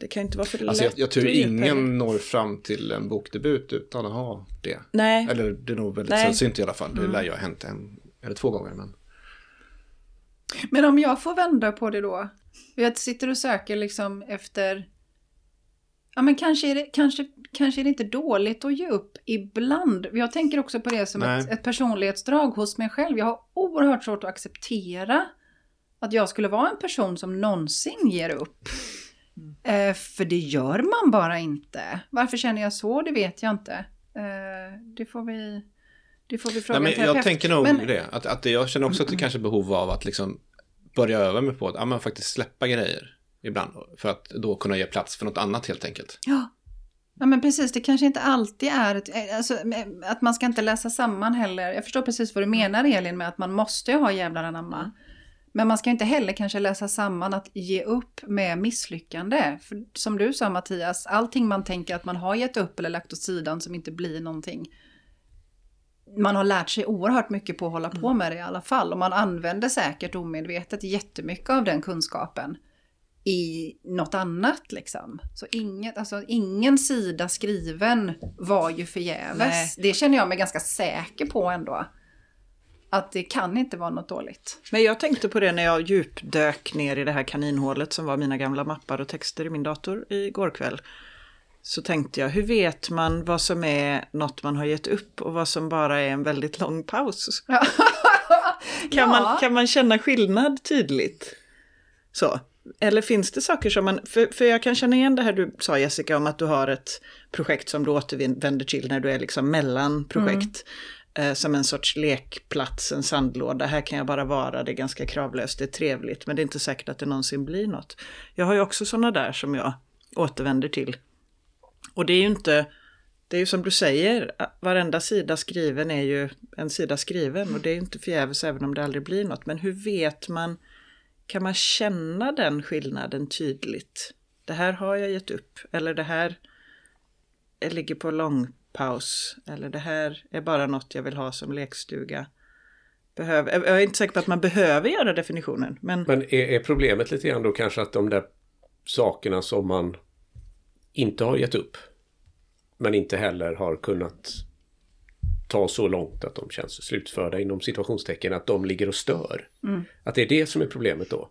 det kan ju inte vara för alltså jag, lätt jag tror ingen når fram till en bokdebut utan att ha det. Nej, Eller det är nog väldigt Nej. sällsynt i alla fall. Det lär ju ha hänt en eller två gånger. Men... Men om jag får vända på det då. Jag sitter och söker liksom efter Ja, men kanske är, det, kanske, kanske är det inte dåligt att ge upp ibland. Jag tänker också på det som ett, ett personlighetsdrag hos mig själv. Jag har oerhört svårt att acceptera att jag skulle vara en person som någonsin ger upp. Eh, för det gör man bara inte. Varför känner jag så? Det vet jag inte. Eh, det får vi, det får vi fråga Nej, en men jag tänker nog Men- det. Att, att jag känner också att det kanske är behov av att liksom börja öva mig på att ja, men faktiskt släppa grejer ibland. För att då kunna ge plats för något annat helt enkelt. Ja. ja, men precis. Det kanske inte alltid är ett, eh, alltså, att man ska inte läsa samman heller. Jag förstår precis vad du menar Elin med att man måste ha jävlar anamma. Men man ska inte heller kanske läsa samman att ge upp med misslyckande. För som du sa Mattias, allting man tänker att man har gett upp eller lagt åt sidan som inte blir någonting. Man har lärt sig oerhört mycket på att hålla på med det i alla fall. Och man använder säkert omedvetet jättemycket av den kunskapen i något annat liksom. Så inget, alltså, ingen sida skriven var ju förgäves. Nej. Det känner jag mig ganska säker på ändå. Att det kan inte vara något dåligt. Men jag tänkte på det när jag djupdök ner i det här kaninhålet som var mina gamla mappar och texter i min dator igår kväll. Så tänkte jag, hur vet man vad som är något man har gett upp och vad som bara är en väldigt lång paus? Kan, Ja. man, kan man känna skillnad tydligt? Så. Eller finns det saker som man, för, för jag kan känna igen det här du sa Jessica om att du har ett projekt som du återvänder till när du är liksom mellan projekt. Eh, som en sorts lekplats, en sandlåda. Här kan jag bara vara, det är ganska kravlöst, det är trevligt. Men det är inte säkert att det någonsin blir något. Jag har ju också sådana där som jag återvänder till. Och det är ju inte, det är ju som du säger, varenda sida skriven är ju en sida skriven. Och det är ju inte förgäves även om det aldrig blir något. Men hur vet man, kan man känna den skillnaden tydligt? Det här har jag gett upp. Eller det här ligger på långpaus. Eller det här är bara något jag vill ha som lekstuga. Behöver, jag är inte säker på att man behöver göra definitionen. Men, Men är, är problemet lite grann då kanske att de där sakerna som man inte har gett upp men inte heller har kunnat ta så långt att de känns slutförda inom situationstecken att de ligger och stör. Att det är det som är problemet då.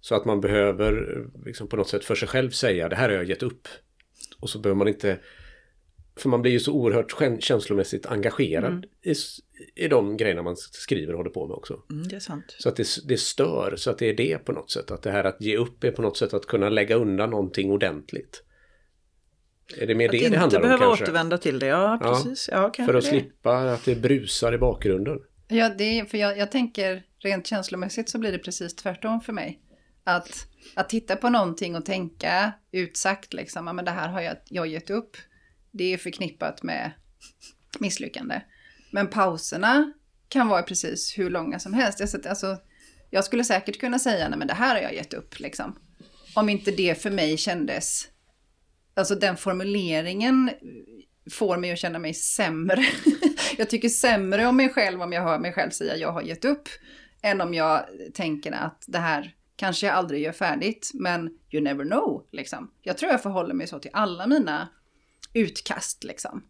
Så att man behöver eh, liksom på något sätt för sig själv säga det här har jag gett upp. Och så behöver man inte för man blir ju så oerhört kä- känslomässigt engagerad i, s- i de grejerna man skriver och håller på med också. mm, det är sant. Så att det, det stör, så att det är det på något sätt. Att det här att ge upp är på något sätt att kunna lägga undan någonting ordentligt. Är det mer Att det inte det handlar om behöva kanske? återvända till det, ja Ja, precis. Ja, kanske För att det. slippa att det brusar i bakgrunden. Ja, det är, för jag, jag tänker rent känslomässigt så blir det precis tvärtom för mig. Att, att titta på någonting och tänka utsagt liksom, ja, men det här har jag, jag gett upp. Det är förknippat med misslyckande. Men pauserna kan vara precis hur långa som helst. Jag, alltså, jag skulle säkert kunna säga, nej men det här har jag gett upp liksom. Om inte det för mig kändes, alltså den formuleringen får mig att känna mig sämre. jag tycker sämre om mig själv om jag hör mig själv säga jag har gett upp. Än om jag tänker att det här kanske jag aldrig gör färdigt. Men you never know liksom. Jag tror jag förhåller mig så till alla mina utkast liksom.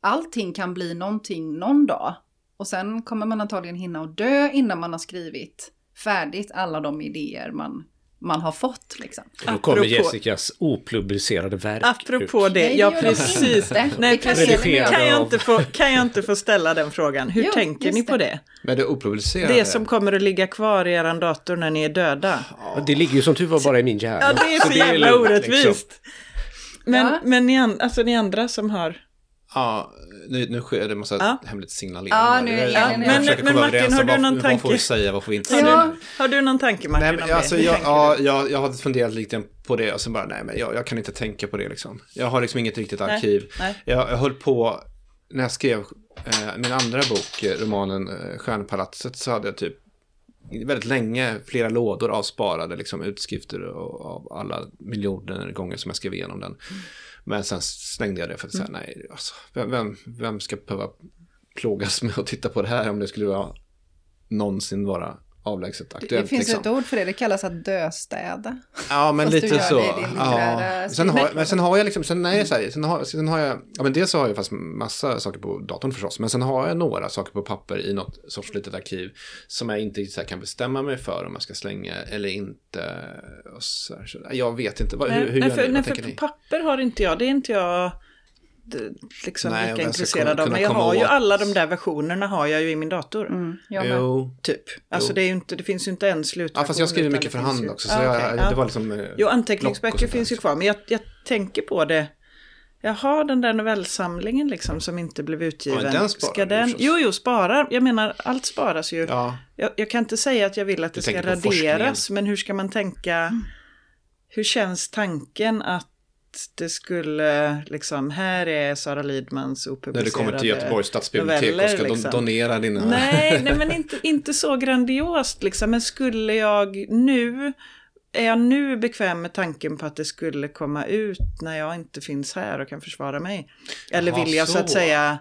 Allting kan bli någonting någon dag. Och sen kommer man antagligen hinna att dö innan man har skrivit färdigt alla de idéer man, man har fått liksom. Och då kommer Apropå- Jessicas opublicerade verk Apropå ut. det, ja precis. Nej, precis. Kan jag, inte få, kan jag inte få ställa den frågan? Hur Jo, tänker ni på det. det? Men det opublicerade. Det som kommer att ligga kvar i er dator när ni är döda. Ja, Det ligger ju som tur var bara i min hjärna. Ja, det är så jävla lugnt, orättvist. liksom. Men, Ja. men ni, an, alltså ni andra som har... Ja, nu, nu sker det massa Ja. hemligt signalerande. Ja, inne. Men- men komma Martin, överens har om du vad- någon Vad tanke? får vi säga, vad får vi inte Ja. säga? Har du, har du någon tanke Martin Nej, om men, det? alltså, Hur jag, ja, jag, jag hade funderat lite på det och sen bara, nej men jag, jag kan inte tänka på det liksom. Jag har liksom inget riktigt Nej, arkiv. nej. Jag, jag höll på, när jag skrev eh, min andra bok, eh, romanen eh, Stjärnpalatset, så hade jag typ väldigt länge flera lådor avsparade, liksom utskrifter och- av alla miljoner gånger som jag skrev igenom den. Men sen slängde jag det för att säga, nej, alltså, vem, vem, vem ska behöva plågas med att titta på det här om det skulle vara någonsin vara avlägset Det aktuellt. finns liksom. ett ord för det, det kallas att döstäda. Ja, men Fast lite gör så. det Ja. Sen har, stil. men sen har jag liksom, sen, nej, så här, sen, har, sen har jag, ja men dels så har jag fast massa saker på datorn förstås, men sen har jag några saker på papper i något sorts litet arkiv som jag inte så här, kan bestämma mig för om jag ska slänga eller inte. Och så här, så, jag vet inte, vad, hur, hur nej, gör för, ni? nej, för ni? papper har inte jag. Det är inte jag liksom Nej, lika intresserad av. Men jag har ju åt- alla de där versionerna har jag ju i min dator. Mm. Jo. Typ. Alltså Jo. det, är ju inte, det finns ju inte en slutversion. Ja, fast jag skriver mycket för hand ju- också, så Ja, jag, okej, det ja. var liksom... eh, Jo, anteckningsböcker finns ju kvar. Men jag, jag tänker på det. Jag har den där novellsamlingen liksom som inte blev utgiven. Ja, den sparar ska den... Jo, jo, sparar. Jag menar, allt sparas ju. Ja, Jag, jag kan inte säga att jag vill att Du det ska raderas, men hur ska man tänka? Hur känns tanken att det skulle, liksom, här är Sara Lidmans när opublicerade du kommer till Göteborgs stadsbibliotek och noveller, ska don- liksom. donera dina... Nej, nej men inte, inte så grandiost liksom. Men skulle jag nu, är jag nu bekväm med tanken på att det skulle komma ut när jag inte finns här och kan försvara mig? Eller Jaha, vill jag så. så. att säga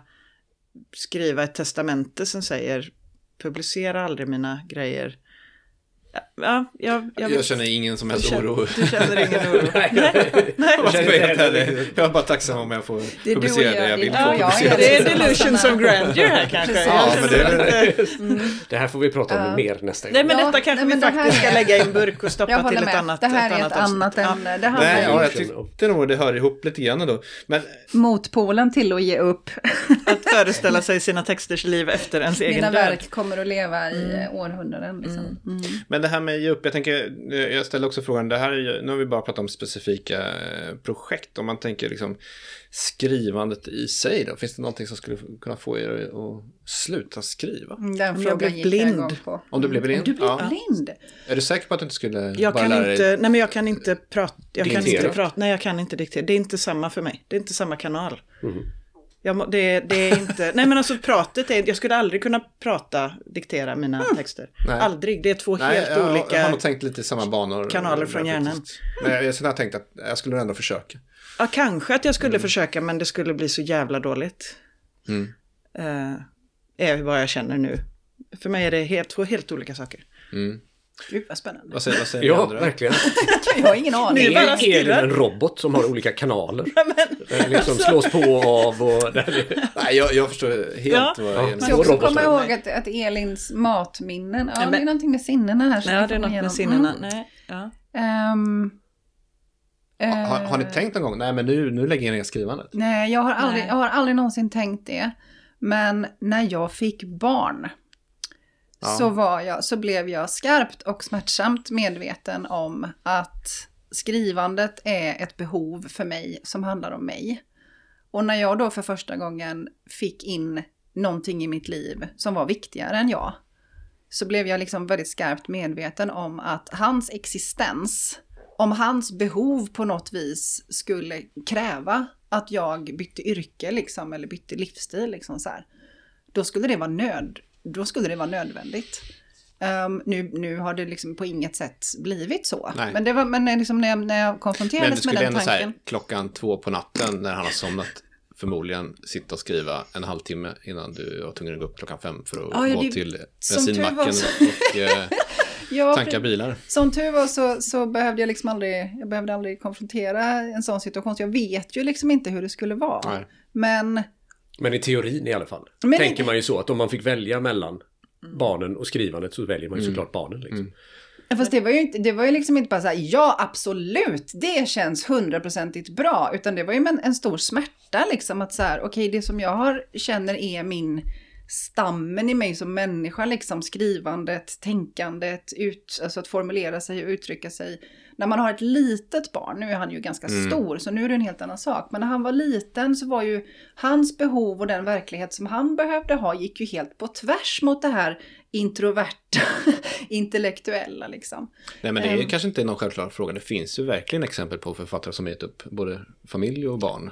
skriva ett testamente som säger publicera aldrig mina grejer? Ja, jag, jag, Jag känner ingen som helst känner- oro. Du känner ingen oro? Nej. Nej. Jag ska vara helt inte heller. Jag är bara tacksam om jag får Det publicera det jag, jag det är vill få och jag. publicerat. Det är delusions of grandeur här kanske. Ja, Jag men det är känner inte- Det här får vi prata om Ja. mer nästa gång. Nej men Ja, detta kanske nej, men vi det här faktiskt ska lägga i en burk och Jag stoppa till ett med. annat det här är annat ett annat Ja. ämne. Det Nej, ju ja, jag tyckte nog det hör ihop lite grann då. Men motpolen till att ge upp. Att föreställa sig sina texters liv efter ens egen Mina död. verk kommer att leva i eh, århundraden. Liksom. Mm. Men det här ge upp, jag tänker, eh, jag ställer också frågan, det här är ju, nu har vi bara pratat om specifika eh, projekt, om man tänker liksom skrivandet i sig då, finns det någonting som skulle kunna få er att sluta skriva? Den Om jag frågan blev gick blind. jag. Om du blev blind? Om du blev ja. blind? Är du säker på att du inte skulle Jag bara kan lära dig? inte, nej men jag kan inte prata, jag kan inte prata, nej jag kan inte diktera. Det är inte samma för mig. Det är inte samma kanal. Mhm. Jag det, det är inte, nej men alltså pratet är, jag skulle aldrig kunna prata, diktera mina texter. Mm. Nej. Aldrig, det är två Nej, helt jag, olika. jag har nog tänkt lite i samma banor. kanaler där från hjärnan. Men jag, jag skulle ha tänkt att jag skulle ändå försöka. Ja, kanske att jag skulle Mm. försöka men det skulle bli så jävla dåligt. Mm. Eh, är vad jag känner nu. För mig är det helt, två helt olika saker. Mm. Gud vad spännande. Vad säger, vad säger ni Ja, andra? verkligen. Jag har ingen aning. Ni Är Elin en robot som har olika kanaler? Den liksom slås på och av och... Nej, jag, jag förstår helt Ja. vad Ja. jag Jag Två ska också komma ihåg att, att Elins matminnen, ja Nej, men- det är någonting med sinnena här. jag det är något med sinnena. Mm. Nej, ja. Ehm, har, har ni eh, tänkt någon gång, nej men nu, nu lägger jag ner skrivandet? Nej, jag har, aldrig, Nej. jag har aldrig någonsin tänkt det. Men när jag fick barn Ja. så, var jag, så blev jag skarpt och smärtsamt medveten om att skrivandet är ett behov för mig som handlar om mig. Och när jag då för första gången fick in någonting i mitt liv som var viktigare än jag, så blev jag liksom väldigt skarpt medveten om att hans existens, om hans behov på något vis skulle kräva att jag bytte yrke liksom, eller bytte livsstil, liksom så här, då skulle det vara nöd, då skulle det vara nödvändigt. Ehm, nu, nu har det liksom på inget sätt blivit så. Nej. Men, det var, men liksom när, jag, när jag Men konfronterades du med skulle den ändå tanken. säga klockan två på natten när han har somnat förmodligen sitta och skriva en halvtimme innan du var tvungen att gå upp klockan fem för att Ja, ja, gå det- till bensinmacken så- och eh, Ja, tanka bilar. Som tur var så, så behövde jag liksom aldrig, jag behövde aldrig konfrontera en sån situation. Så jag vet ju liksom inte hur det skulle vara. Nej. Men Men i teorin i alla fall. Men- Tänker man ju så att om man fick välja mellan barnen och skrivandet så väljer man ju såklart barnen. Liksom. Fast det var ju, inte, det var ju liksom inte bara så här, ja absolut, det känns hundraprocentigt bra. Utan det var ju en, en stor smärta liksom att så här, okej det som jag har, känner är min stammen i mig som människa, liksom skrivandet, tänkandet, ut, alltså att formulera sig och uttrycka sig. När man har ett litet barn, nu är han ju ganska stor så nu är det en helt annan sak. Men när han var liten så var ju hans behov och den verklighet som han behövde ha gick ju helt på tvärs mot det här introverta, intellektuella liksom. Nej men det är Ehm. kanske inte någon självklar fråga. Det finns ju verkligen exempel på författare som gett upp både familj och barn.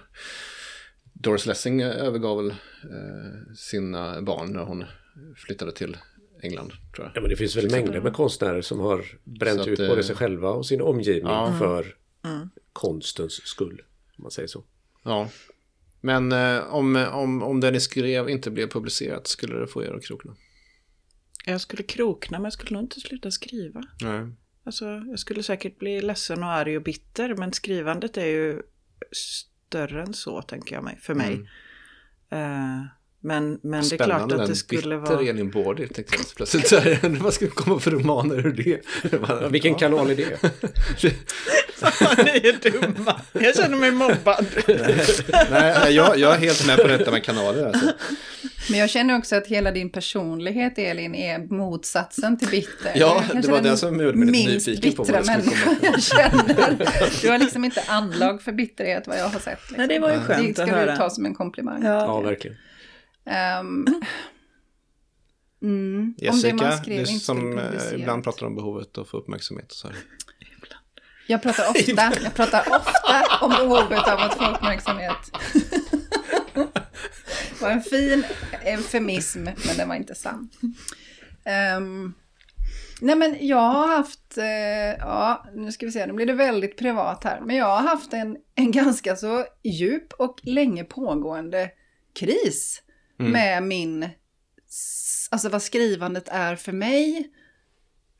Doris Lessing övergav väl eh, sina barn när hon flyttade till England, tror jag. Ja men det finns väl mängder med konstnärer som har bränt att, ut eh, både sig själva och sin omgivning Ja. för konstens skull. Om man säger så. Ja. Men eh, om, om, om det ni skrev inte blev publicerat, skulle det få er att krokna? Jag skulle krokna men jag skulle nog inte sluta skriva. Nej. Alltså, jag skulle säkert bli ledsen och arg och bitter, men skrivandet är ju större än så, tänker jag mig, för mig. Eh, men, men det är klart att det den skulle bitter vara... Elin Bård tänkte jag plötsligt. Så här, Vad ska komma för romaner ur det? Vilken kanal är det? Ni är dumma. Jag känner mig mobbad. Nej, jag, jag är helt med på detta med kanaler. Alltså. Men jag känner också att hela din personlighet, Elin, är motsatsen till bitter. Ja, det var det som gjorde mig lite nyfiken på vad det skulle jag känner. Du har liksom inte anlag för bitterhet vad jag har sett. Liksom. Nej, det var ju skönt Det att ska höra. du ta som en komplimang. Ja, verkligen. Ehm, mm, om det Jessica, man skrev du som eh, ibland pratar om behovet av att få uppmärksamhet och så här. Jag pratar ofta, jag pratar ofta om behovet av att få uppmärksamhet. Det var en fin eufemism, men den var inte sann. Ehm, nej men jag har haft, eh, ja nu ska vi se, nu blir det väldigt privat här. Men jag har haft en, en ganska så djup och länge pågående kris med min, alltså vad skrivandet är för mig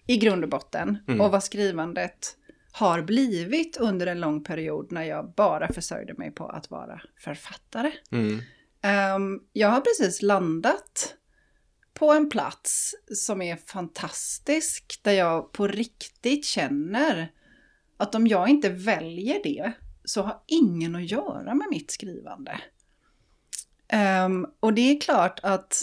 i grund och botten. Och vad skrivandet har blivit under en lång period när jag bara försörjde mig på att vara författare. Mm. Ehm, jag har precis landat på en plats som är fantastisk, där jag på riktigt känner att om jag inte väljer det så har ingen att göra med mitt skrivande. Ehm, och det är klart att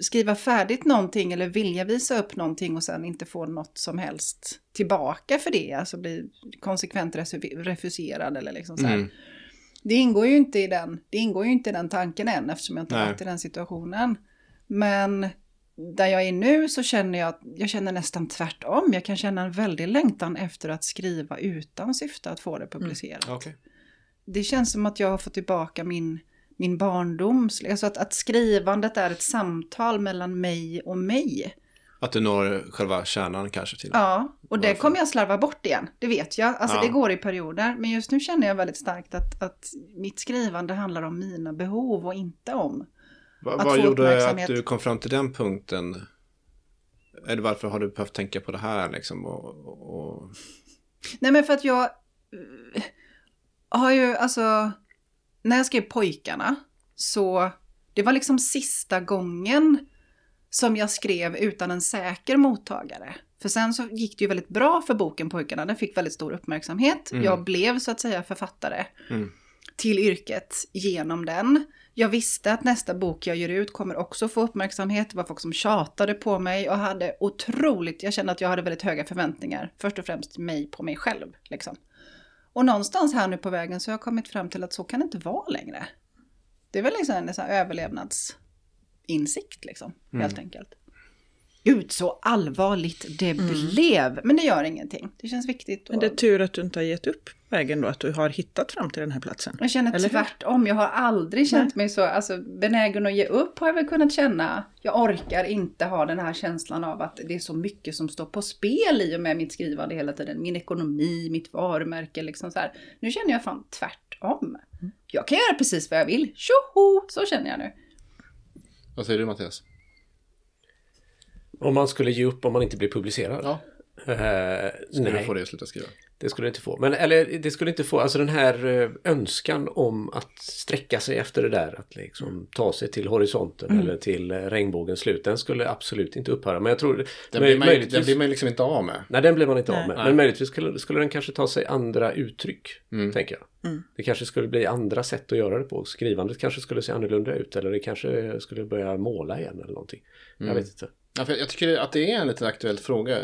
skriva färdigt någonting eller vilja visa upp någonting och sen inte få något som helst tillbaka för det, alltså bli konsekvent refuserad eller liksom så här. Mm. Det ingår ju inte i den, det ingår ju inte i den tanken än eftersom jag inte har Nej. varit i den situationen. Men där jag är nu så känner jag jag känner nästan tvärtom. Jag kan känna en väldig längtan efter att skriva utan syfte att få det publicerat. Okej. Det känns som att jag har fått tillbaka min, min barndoms... Alltså att, att skrivandet är ett samtal mellan mig och mig. Att du når själva kärnan kanske till. Ja, och det Varför? kommer jag slarva bort igen. Det vet jag. Alltså Ja. det går i perioder. Men just nu känner jag väldigt starkt att, att mitt skrivande handlar om mina behov och inte om. Va, att vad gjorde att du kom fram till den punkten? Eller varför har du behövt tänka på det här liksom? Och, och, och... Nej men för att jag eh, har ju alltså, när jag skrev pojkarna så det var liksom sista gången som jag skrev utan en säker mottagare. För sen så gick det ju väldigt bra för boken Pojkarna, den fick väldigt stor uppmärksamhet. Jag blev så att säga författare Mm. till yrket genom den. Jag visste att nästa bok jag ger ut kommer också få uppmärksamhet. Det var folk som tjatade på mig och hade otroligt, jag kände att jag hade väldigt höga förväntningar. Först och främst mig på mig själv. Liksom. Och någonstans här nu på vägen så har jag kommit fram till att så kan det inte vara längre. Det är väl liksom en överlevnadsinsikt liksom, helt enkelt. Gud, så allvarligt det blev. Men det gör ingenting. Det känns viktigt. Men det är och- tur att du inte har gett upp vägen då, att du har hittat fram till den här platsen. Jag känner Eller hur? tvärtom. Jag har aldrig känt mig så alltså, benägen att ge upp har jag väl kunnat känna. Jag orkar inte ha den här känslan av att det är så mycket som står på spel i och med mitt skrivande hela tiden. Min ekonomi, mitt varumärke liksom så här. Nu känner jag fan tvärtom. Jag kan göra precis vad jag vill. Tjoho! Så känner jag nu. Vad säger du Mattias? Om man skulle ge upp om man inte blir publicerad? Ja. Eh, Skulle nej, du få det att sluta skriva? det skulle det inte få. Men eller det skulle inte få, alltså den här eh, önskan om att sträcka sig efter det där, att liksom ta sig till horisonten Mm. eller till eh, regnbågens slut, den skulle absolut inte upphöra. Men jag tror... Den möj- blir, man, möjligtvis- den blir man liksom inte av med. Nej, den blir man inte Nej. av med. Nej. Men möjligtvis skulle, skulle den kanske ta sig andra uttryck, Mm. tänker jag. Det kanske skulle bli andra sätt att göra det på. Skrivandet kanske skulle se annorlunda ut eller det kanske skulle börja måla igen eller någonting. Mm. Jag vet inte. Ja, för jag tycker att det är en lite aktuell fråga.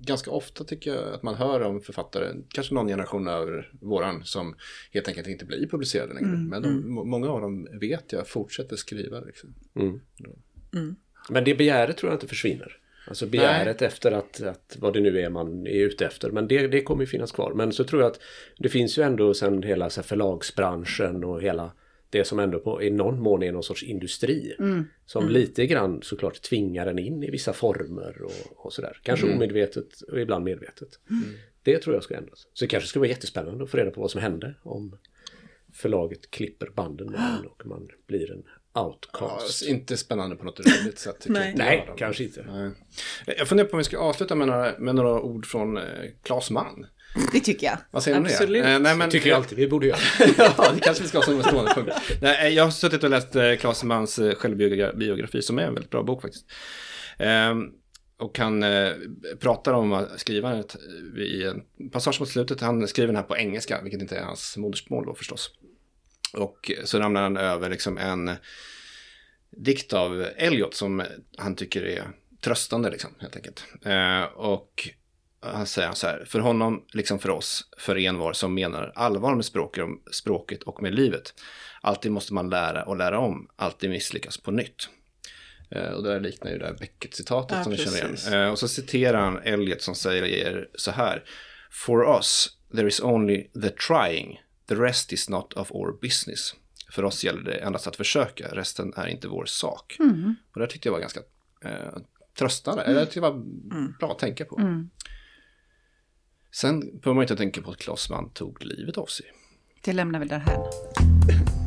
Ganska ofta tycker jag att man hör om författare, kanske någon generation över våran, som helt enkelt inte blir publicerade längre. Men de, må- många av dem vet jag fortsätter skriva. Liksom. Mm. Men det begäret tror jag inte försvinner. Alltså begäret efter att, att vad det nu är man är ute efter. Men det, det kommer ju finnas kvar. Men så tror jag att det finns ju ändå sen hela så här, förlagsbranschen och hela det som ändå på, i någon mån är någon sorts industri. Som lite grann såklart tvingar en in i vissa former och, och sådär. Kanske omedvetet och ibland medvetet. Det tror jag ska ändras. Så det kanske skulle vara jättespännande att få reda på vad som hände om förlaget klipper banden och man blir en outcast. Ja, inte spännande på något roligt sätt. Nej. Nej, kanske inte. Nej. Jag funderar på om vi ska avsluta med några, med några ord från eh, Claes Mann. Det tycker jag. Vad säger du om det? Absolut. Eh, nej, men, tycker jag alltid vi borde göra. ja, det kanske vi ska ha som en stående punkt. Nej, eh, jag har suttit och läst eh, Claes Manns eh, självbiografi som är en väldigt bra bok faktiskt. Ehm, och han eh, pratar om att skriva i en passage mot slutet. Han skriver den här på engelska, vilket inte är hans modersmål då förstås. Och så ramlar han över liksom en dikt av Eliot som han tycker är tröstande liksom, helt enkelt. Eh, och han säger så här, för honom, liksom för oss, för envar som menar allvar med språket, och med livet. Alltid måste man lära och lära om, alltid misslyckas på nytt. Eh, och det där liknar ju det där Beckett-citatet Ja, som vi känner igen. Eh, och så citerar han Eliot som säger så här. For us, there is only the trying, the rest is not of our business. För oss gäller det endast att försöka, resten är inte vår sak. Och det tyckte jag var ganska eh, tröstande, eller det var bra att tänka på. Sen behöver man inte tänka på att Mann tog livet av sig. Det lämnar vi därhän.